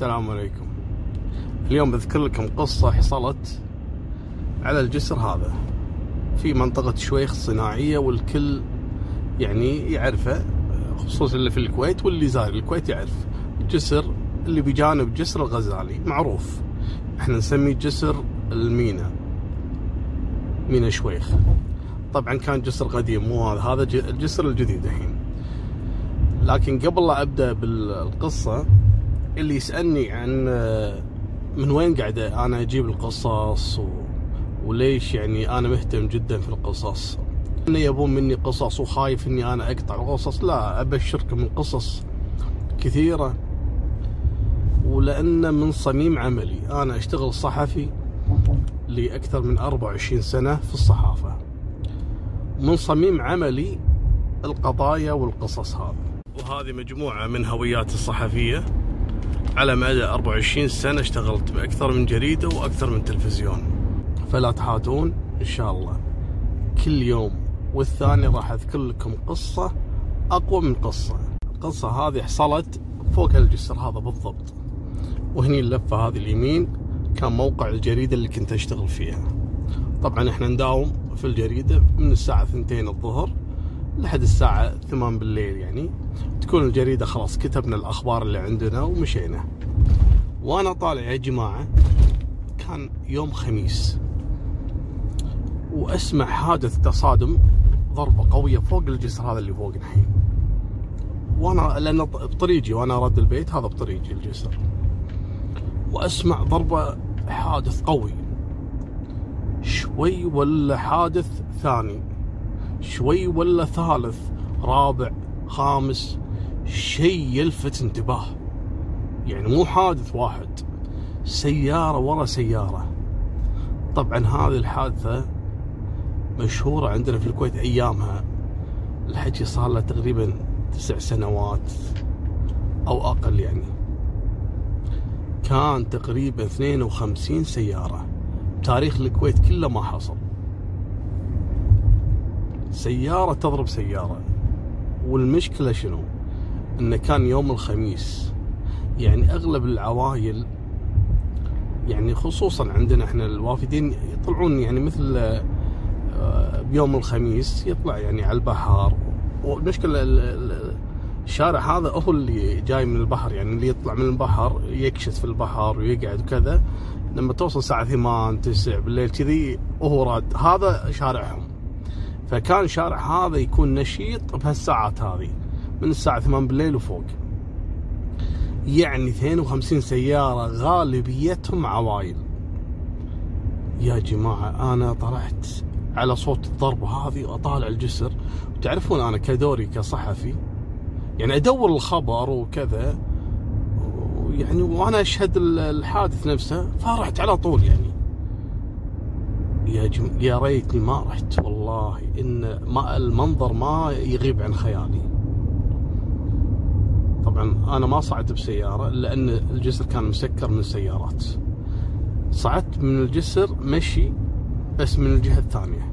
السلام عليكم. اليوم بذكر لكم قصة حصلت على الجسر هذا. في منطقة شويخ صناعية والكل يعني يعرفه خصوصا اللي في الكويت واللي زاير الكويت يعرف الجسر اللي بجانب جسر الغزالي. معروف. إحنا نسميه جسر المينا. مينا شويخ. طبعا كان جسر قديم مو هذا. هذا الجسر الجديد الحين. لكن قبل لا أبدأ بالقصة اللي يسألني عن من وين قاعد أنا أجيب القصص و... وليش يعني أنا مهتم جدا في القصص ان يبون مني قصص وخايف إني أنا أقطع القصص لا أبشركم من قصص كثيرة. ولأن من صميم عملي أنا أشتغل صحفي لاكثر من 24 سنة في الصحافة. من صميم عملي القضايا والقصص هذه. وهذه مجموعة من هوياتي الصحفية. على مدى 24 سنة اشتغلت بأكثر من جريدة وأكثر من تلفزيون. فلا تحاتون إن شاء الله. كل يوم والثاني راح أذكر لكم قصة أقوى من قصة. القصة هذه حصلت فوق الجسر هذا بالضبط. وهني اللفة هذه اليمين كان موقع الجريدة اللي كنت أشتغل فيها. طبعا إحنا نداوم في الجريدة من الساعة 2 الظهر. لحد الساعة 8 بالليل يعني تكون الجريدة خلاص كتبنا الأخبار اللي عندنا ومشينا. وأنا طالع يا جماعة كان يوم خميس. وأسمع حادث تصادم ضربة قوية فوق الجسر هذا اللي فوق الحين. وأنا لأن بطريقي وأنا أرد البيت هذا بطريقي الجسر. وأسمع ضربة حادث قوي. شوي ولا حادث ثاني. شوي ولا ثالث رابع خامس شيء يلفت انتباه. يعني مو حادث واحد سيارة ورا سيارة. طبعا هذه الحادثة مشهورة عندنا في الكويت أيامها. الحكي صار له تقريبا تسع سنوات أو أقل يعني. كان تقريبا 52 سيارة. تاريخ الكويت كله ما حصل. سيارة تضرب سيارة. والمشكلة شنو؟ إنه كان يوم الخميس. يعني أغلب العوائل يعني خصوصا عندنا إحنا الوافدين يطلعون يعني مثل بيوم الخميس يطلع يعني على البحر. والمشكلة الشارع هذا هو اللي جاي من البحر. يعني اللي يطلع من البحر يكشت في البحر ويقعد وكذا. لما توصل الساعة 8 9 بالليل كذي وهو راد. هذا شارعهم. فكان شارع هذا يكون نشيط بهالساعات هذه من الساعة 8 بالليل وفوق. يعني 52 سيارة غالبيتهم عوائل يا جماعة أنا طلعت على صوت الضربة هذه وأطالع الجسر. وتعرفون أنا كدوري كصحفي يعني أدور الخبر وكذا يعني وأنا أشهد الحادث نفسه فرحت على طول يعني. يا جم... يا ريتني ما رحت والله إن ما المنظر ما يغيب عن خيالي. طبعا أنا ما صعدت بسيارة لأن الجسر كان مسكر من السيارات. صعدت من الجسر مشي بس من الجهة الثانية.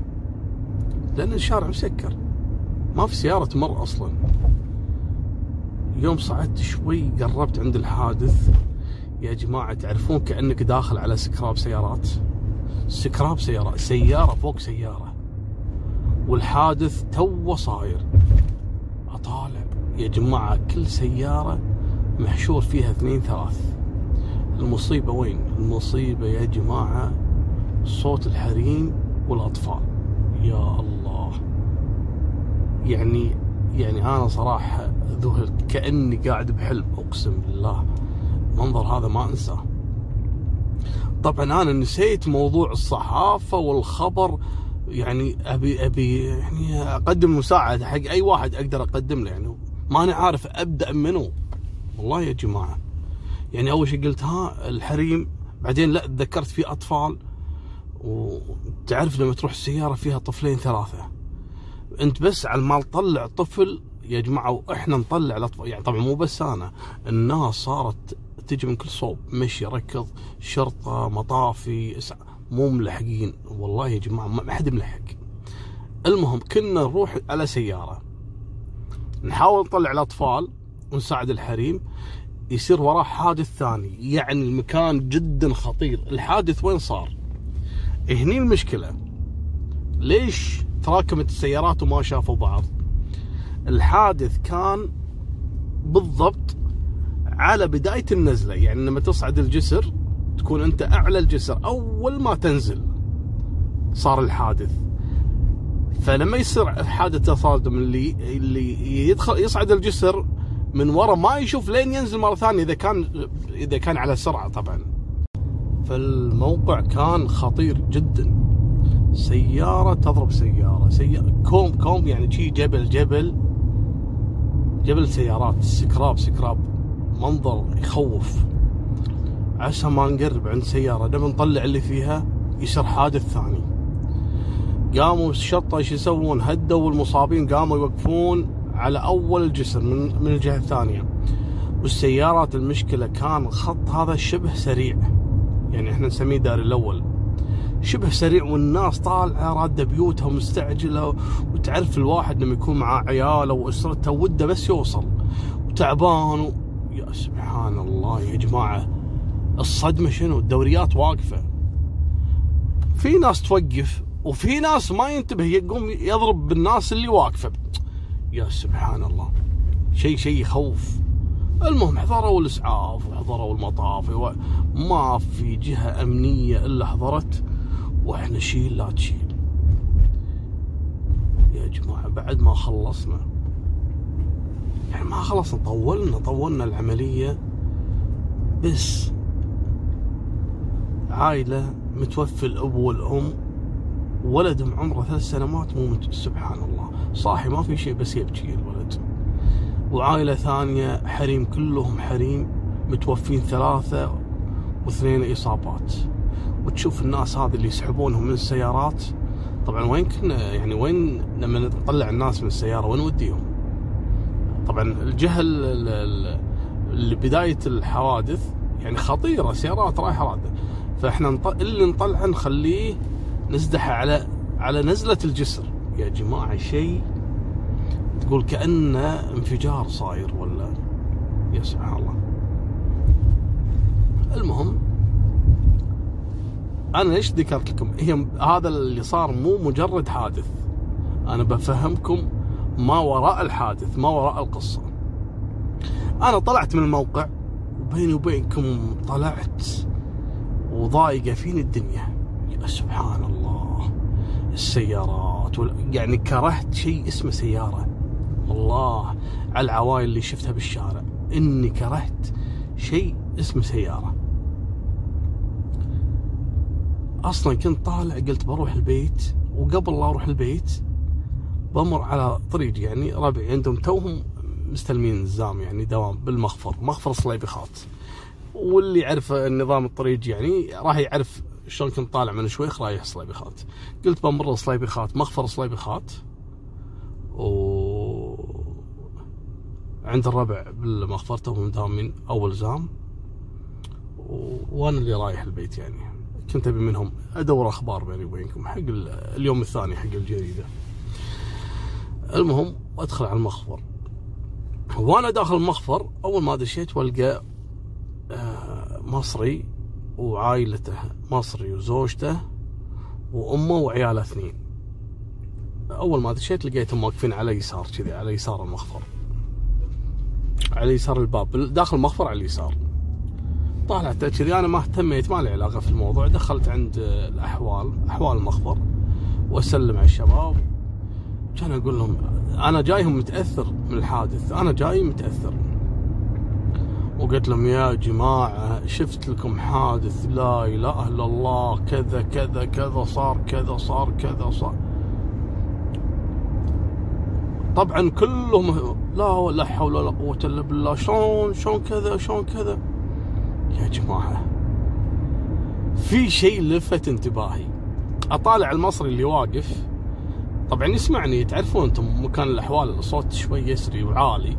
لأن الشارع مسكر. ما في سيارة تمر أصلا. يوم صعدت شوي قربت عند الحادث. يا جماعة تعرفون كأنك داخل على سكراب سيارات؟ سكراب سيارة سيارة فوق سيارة. والحادث تو صاير. أطالع يا جماعة كل سيارة محشور فيها اثنين ثلاث. المصيبة وين؟ المصيبة يا جماعة صوت الحريم والأطفال. يا الله. يعني يعني أنا صراحة ذهلت كأني قاعد بحلم أقسم بالله. المنظر هذا ما أنساه. طبعا أنا نسيت موضوع الصحافة والخبر. يعني أبي أبي يعني أقدم مساعدة حق أي واحد أقدر أقدم له. يعني ماني عارف أبدأ منو. والله يا جماعة. يعني أول شيء قلت ها الحريم. بعدين لا تذكرت في أطفال. وتعرف لما تروح السيارة فيها طفلين ثلاثة. أنت بس على ما تطلع طفل. يا جماعة وإحنا نطلع الأطفال. يعني طبعا مو بس أنا. الناس صارت تجي من كل صوب مشي ركض شرطة مطافي مو ملحقين. والله يا جماعة ما حد ملحق. المهم كنا نروح على سيارة. نحاول نطلع الأطفال ونساعد الحريم. يصير وراه حادث ثاني. يعني المكان جدا خطير. الحادث وين صار؟ هني المشكلة. ليش تراكمت السيارات وما شافوا بعض؟ الحادث كان بالضبط على بداية النزلة يعني لما تصعد الجسر تكون أنت أعلى الجسر أول ما تنزل صار الحادث. فلما يصير حادث تصادم اللي اللي يدخل يصعد الجسر من ورا ما يشوف لين ينزل مرة ثانية إذا كان إذا كان على سرعة طبعا. فالموقع كان خطير جدا. سيارة تضرب سيارة سياره كوم كوم يعني شي جبل جبل جبل سيارات سكراب سكراب. منظر يخوف. عسى ما نقرب عند سيارة لما نطلع اللي فيها يصير حادث ثاني. قاموا الشرطه إيش يسوون؟ هدوا المصابين قاموا يوقفون على أول الجسر من من الجهة الثانية. والسيارات المشكلة كان خط هذا شبه سريع. يعني إحنا نسميه دار الأول. شبه سريع والناس طالعة رادة بيوتها مستعجله وتعرف الواحد لما يكون مع عياله وأسرته وده بس يوصل. وتعبان. يا سبحان الله يا جماعة. الصدمة شنو؟ الدوريات واقفة. في ناس توقف وفي ناس ما ينتبه يقوم يضرب بالناس اللي واقفة. يا سبحان الله. شيء شيء يخوف. المهم حضروا الإسعاف وحضروا المطافي ما في جهة أمنية إلا حضرت. وإحنا شيل لا تشيل يا جماعة بعد ما خلصنا ما خلصنا طولنا طولنا العملية بس عائلة متوفي الاب والام ولدهم عمره ثلاث سنوات مو. سبحان الله صاحي ما في شيء بس يبكي الولد وعائلة ثانية حريم كلهم حريم متوفين ثلاثة واثنين إصابات وتشوف الناس هذه اللي يسحبونهم من السيارات طبعا وين كنا يعني وين لما نطلع الناس من السيارة وين نوديهم؟ طبعا الجهه اللي بداية الحوادث يعني خطيرة سيارات رايحة راده فإحنا. اللي نطلعه نخليه نزدح على على نزلة الجسر. يا جماعة شيء تقول كأنه انفجار صاير ولا؟ يا سبحان الله. المهم أنا ليش ذكرت لكم؟ هي هذا اللي صار مو مجرد حادث. أنا بفهمكم ما وراء الحادث ما وراء القصة. أنا طلعت من الموقع وبيني وبينكم طلعت وضايقة فيني الدنيا. يا سبحان الله السيارات يعني كرهت شيء اسمه سيارة. الله على العوائل اللي شفتها بالشارع. إني كرهت شيء اسمه سيارة. أصلا كنت طالع قلت بروح البيت وقبل لا أروح البيت بمر على طريق يعني ربعي عندهم توهم مستلمين الزام يعني دوام بالمخفر مخفر صليبخات واللي يعرف النظام الطريق يعني راح يعرف شلون كنت طالع من شويخ رايح صليبخات قلت بمر صليبخات مخفر صليبخات و عند الربع بالمخفر توهم دامين أول زام. وأنا اللي رايح البيت يعني. كنت أبي منهم أدور أخبار بيني وبينكم حق اليوم الثاني حق الجريدة. المهم أدخل على المخفر. وأنا داخل المخفر أول ما دشيت والقى آه، مصري وعائلته مصري وزوجته وأمه وعياله اثنين. أول ما دشيت لقيتهم واقفين على يسار كذي على يسار المخفر. على يسار الباب. داخل المخفر على اليسار. طالعت كذي أنا ما اهتميت ما لي علاقة في الموضوع. دخلت عند الأحوال أحوال المخفر. وأسلم على الشباب. كان أقول لهم أنا جايهم متأثر من الحادث أنا جاي متأثر. وقلت لهم يا جماعة شفت لكم حادث لا إله إلا الله كذا كذا كذا صار كذا صار كذا صار. طبعا كلهم لا ولا حول ولا قوة إلا بالله شلون شلون كذا شلون كذا؟ يا جماعة في شيء لفت انتباهي. أطالع المصري اللي واقف طبعا يسمعني تعرفون أنتم مكان الأحوال الصوت شوي يسري وعالي.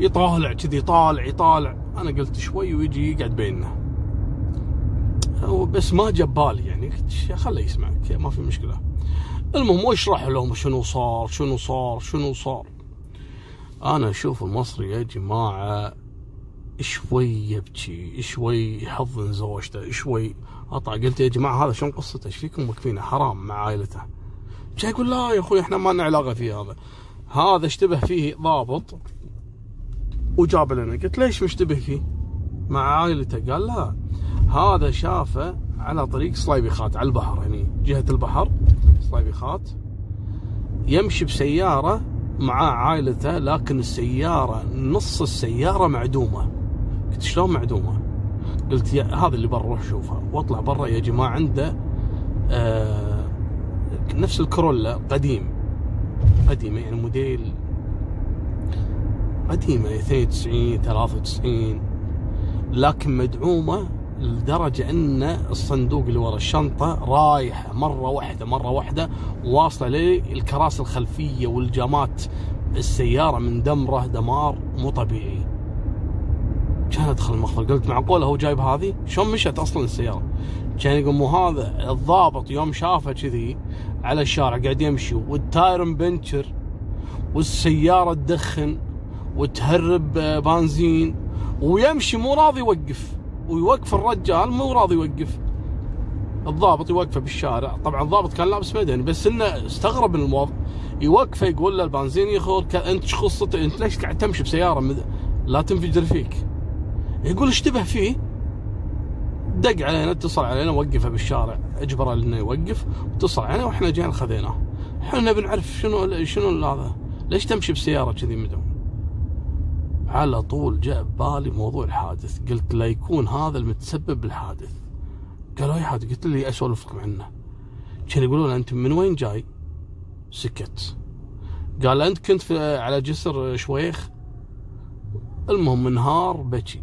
يطالع كذي يطالع يطالع. أنا قلت شوي ويجي يقعد بيننا. بس ما جاب بالي يعني. قلت خله يسمع ما في مشكلة. المهم واشرح لهم؟ شنو صار؟ شنو صار؟ شنو صار؟ أنا أشوف المصري يا جماعة شوي يبكي شوي يحضن زوجته شوي. أطلع قلت يا جماعة هذا شلون قصته؟ إيش فيكم واقفينه حرام مع عائلته. جاي يقول لا يا أخوي إحنا ما لنا علاقة فيه هذا. هذا اشتبه فيه ضابط وجاب لنا. قلت ليش مشتبه فيه؟ مع عائلته. قال لا هذا شافه على طريق صليبيخات على البحر هني جهة البحر صليبيخات يمشي بسيارة مع عائلته لكن السيارة نص السيارة معدومة. قلت شلون معدومة؟ قلت يا هذا اللي بروح شوفها. واطلع برا يا جماعة عنده آه نفس الكرولا قديم. قديمه يعني موديل قديمه 92 93 لكن مدعومة لدرجة أن الصندوق اللي ورا الشنطة رايحه مرة واحدة مرة واحدة واصلة للكراسي الخلفية والجامات السيارة من دمرة دمار مو طبيعي. كان أدخل المخفر قلت معقولة هو جايب هذه؟ شلون مشت أصلا السيارة؟ كان يقول مو هذا الضابط يوم شافه كذي على الشارع قاعد يمشي والتاير مبنشر والسيارة تدخن وتهرب بنزين ويمشي مو راضي يوقف ويوقف الرجال مو راضي يوقف. الضابط يوقفه بالشارع. طبعا الضابط كان لابس مدني بس إنه استغرب من الموظف يوقفه يقول له البنزين يخور أنت إيش أنت ليش قاعد تمشي بسيارة. لا تنفجر فيك. يقول اشتبه فيه؟ دق علينا اتصل علينا وقفه بالشارع. اجبره إنه يوقف. اتصل علينا وإحنا جينا خذيناه. إحنا بنعرف شنو شنو هذا. ليش تمشي بسيارة كذي مدون على طول جاء ببالي موضوع الحادث. قلت لا يكون هذا المتسبب بالحادث قالوا أي حادث؟ قلت لي اسولف لكم عنه. كانوا يقولون أنت من وين جاي؟ سكت. قال أنت كنت على جسر شويخ؟ المهم انهار بكي.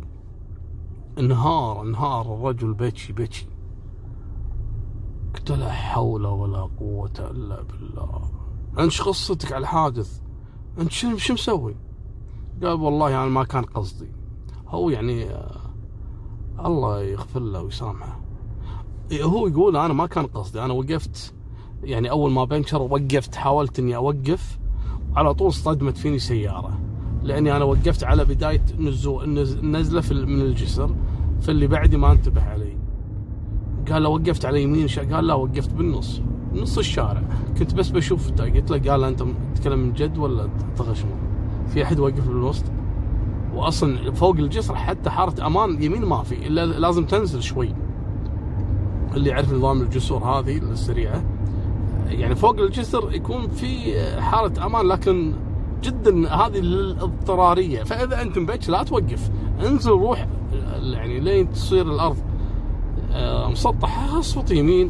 انهار انهار الرجل بكي بكي قلت لا حول ولا قوة إلا بالله. انت شو قصتك على الحادث انت شو شو مسوي؟ قال والله يعني ما كان قصدي. هو يعني آه، الله يغفر له ويسامحه. إيه، هو يقول أنا ما كان قصدي أنا وقفت. يعني أول ما بنشر وقفت حاولت إني أوقف. على طول صدمت فيني سيارة. لأني أنا وقفت على بداية نزول نزلة من الجسر. فاللي بعدي ما انتبه علي. قال له وقفت على يمين قال لا وقفت بالنص. نص الشارع. كنت بس بشوف قلت له قال انت تتكلم من جد ولا تغشمر في أحد واقف بالوسط؟ واصلا فوق الجسر حتى حارة أمان يمين ما في إلا لازم تنزل شوي. اللي يعرف نظام الجسور هذه السريعة. يعني فوق الجسر يكون في حاله أمان لكن جدا هذه الاضطرارية. فإذا أنت مبيت لا توقف. انزل روح يعني لين تصير الأرض آه، مسطحة اصوت يمين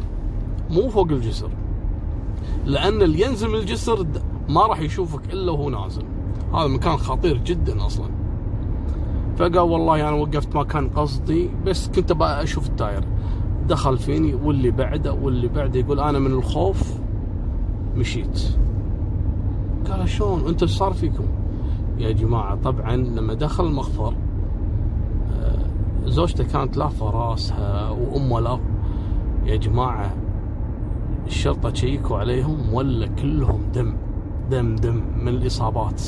مو فوق الجسر. لأن اللي ينزل من الجسر ما راح يشوفك إلا وهو نازل. هذا مكان خطير جدا أصلا. فقال والله أنا يعني وقفت ما كان قصدي بس كنت أشوف التاير دخل فيني واللي بعده واللي بعده يقول أنا من الخوف مشيت. قال شلون؟ أنت صار فيكم؟ يا جماعة طبعا لما دخل المخفر زوجته كانت لافه راسها وامه لاف يا جماعة الشرطة تشيكوا عليهم ولا كلهم دم؟ دم دم من الإصابات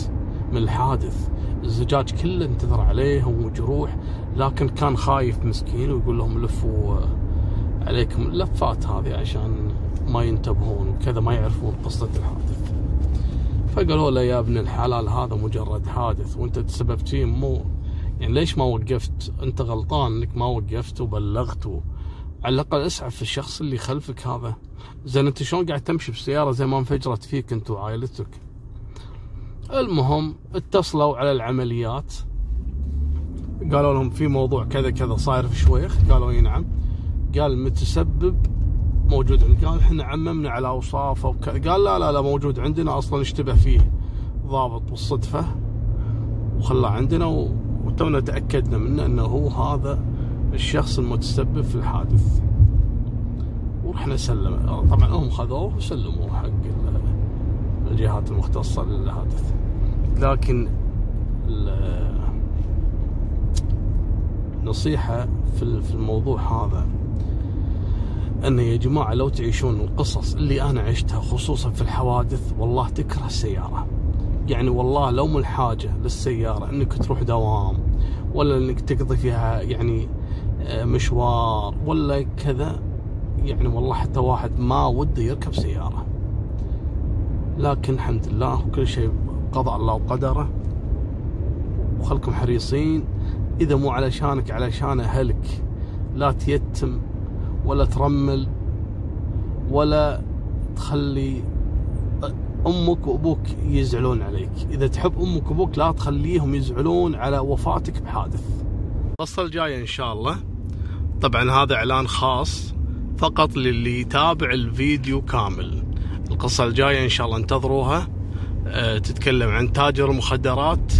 من الحادث. الزجاج كله انتظر عليهم وجروح لكن كان خايف مسكين ويقول لهم لفوا عليكم اللفات هذه عشان ما ينتبهون وكذا ما يعرفون قصة الحادث. فقالوا له يا ابن الحلال هذا مجرد حادث وانت تسببت فيه مو يعني ليش ما وقفت؟ انت غلطان انك ما وقفت وبلغت على الأقل اسعف الشخص اللي خلفك هذا. زين انت شلون قاعد تمشي بسيارة زي ما انفجرت فيك انت وعائلتك؟ المهم اتصلوا على العمليات. قالوا لهم في موضوع كذا كذا صاير في شويخ. قالوا إي نعم. قال المتسبب موجود عندنا. قال إحنا عممنا على أوصافه وكذا قال لا لا لا موجود عندنا أصلا اشتبه فيه. ضابط بالصدفة وخلاه عندنا وتونا تأكدنا منه إنه هو هذا الشخص المتسبب في الحادث. ورحنا سلم. طبعا هم خذوه وسلموه حق الجهات المختصة للحادث. لكن نصيحة في الموضوع هذا. أن يا جماعة لو تعيشون القصص اللي أنا عشتها خصوصا في الحوادث والله تكره السيارة. يعني والله لو من الحاجة للسيارة أنك تروح دوام ولا إنك تقضي فيها يعني آه، مشوار ولا كذا يعني والله حتى واحد ما وده يركب سيارة. لكن الحمد لله وكل شيء قضاء الله وقدره وخلكم حريصين. إذا مو علشانك علشان أهلك. لا تيتم ولا ترمل ولا تخلي أمك وأبوك يزعلون عليك. إذا تحب أمك وأبوك لا تخليهم يزعلون على وفاتك بحادث. القصة الجايه إن شاء الله. طبعا هذا إعلان خاص فقط للي يتابع الفيديو كامل. القصة الجاية إن شاء الله انتظروها. أه تتكلم عن تاجر المخدرات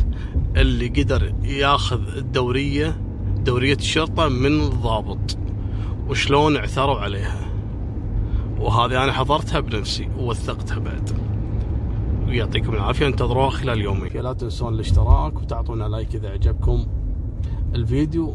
اللي قدر ياخذ الدورية دورية الشرطة من الضابط. وشلون اعثروا عليها. وهذه أنا حضرتها بنفسي ووثقتها بعد. ويعطيكم العافية انتظروها خلال يومين لا تنسون الاشتراك وتعطونا لايك إذا عجبكم الفيديو.